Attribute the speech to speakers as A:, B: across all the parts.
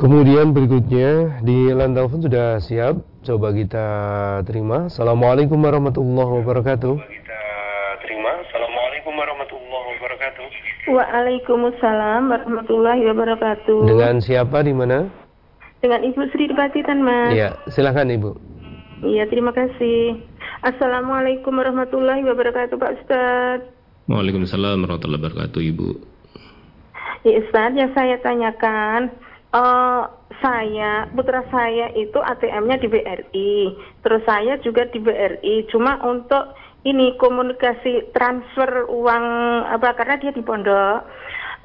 A: Kemudian berikutnya di line telepon sudah siap. Coba kita terima. Assalamualaikum warahmatullahi wabarakatuh.
B: kita terima. Assalamualaikum warahmatullahi wabarakatuh.
C: Waalaikumsalam warahmatullahi wabarakatuh.
A: Dengan siapa di mana?
C: Dengan Ibu Sri di Pacitan, Mas.
A: Iya, silakan Ibu.
C: Iya, terima kasih. Assalamualaikum warahmatullahi wabarakatuh, Pak Ustadz.
D: Waalaikumsalam warahmatullahi wabarakatuh Ibu.
C: Ya, Ustadz, yang saya tanyakan, saya, putra saya itu ATM-nya di BRI. Terus saya juga di BRI. Cuma untuk ini komunikasi transfer uang apa karena dia di pondok.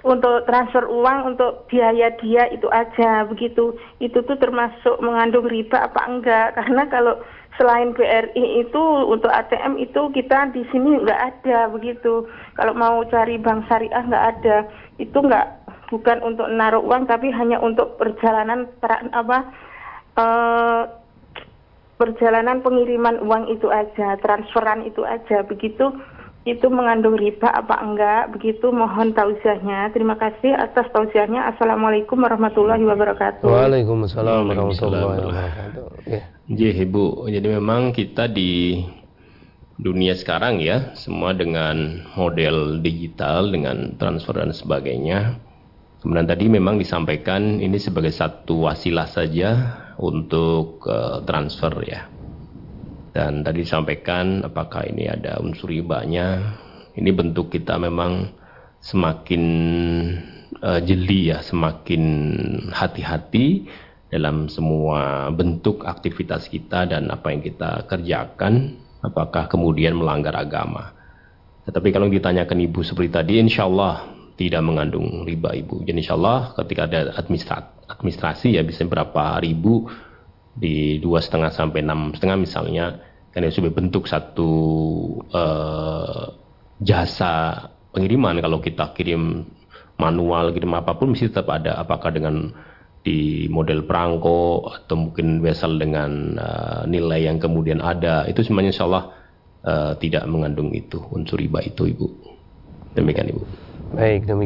C: Untuk transfer uang untuk biaya dia itu aja begitu. Itu tuh termasuk mengandung riba apa enggak? Karena kalau selain BRI itu untuk ATM itu kita di sini nggak ada begitu. Kalau mau cari bank syariah nggak ada. Itu nggak bukan untuk naruh uang tapi hanya untuk perjalanan apa eh, perjalanan pengiriman uang itu aja, transferan itu aja, begitu itu mengandung riba apa enggak? Begitu mohon tausiahnya. Terima kasih atas tausiahnya. Assalamualaikum warahmatullahi wabarakatuh.
A: Waalaikumsalam warahmatullahi wabarakatuh. Ya.
D: Iya Ibu, jadi memang kita di dunia sekarang ya, semua dengan model digital, dengan transfer dan sebagainya. Kemudian tadi memang disampaikan ini sebagai satu wasilah saja untuk eh, transfer ya. Dan tadi disampaikan apakah ini ada unsur ribanya. Ini bentuk kita memang semakin eh, jeli ya, semakin hati-hati dalam semua bentuk aktivitas kita dan apa yang kita kerjakan, apakah kemudian melanggar agama. Tetapi kalau ditanyakan ibu seperti tadi, insya Allah tidak mengandung riba ibu. Jadi insya Allah ketika ada administrasi, ya bisa berapa ribu di dua setengah sampai enam setengah misalnya, kan itu sebagai bentuk satu eh, jasa pengiriman. Kalau kita kirim manual, kirim apa pun mesti tetap ada. Apakah dengan di model perangko atau mungkin vessel dengan eh, nilai yang kemudian ada itu semuanya insya Allah eh, tidak mengandung itu unsur riba itu ibu demikian ibu
A: Baik, demikian.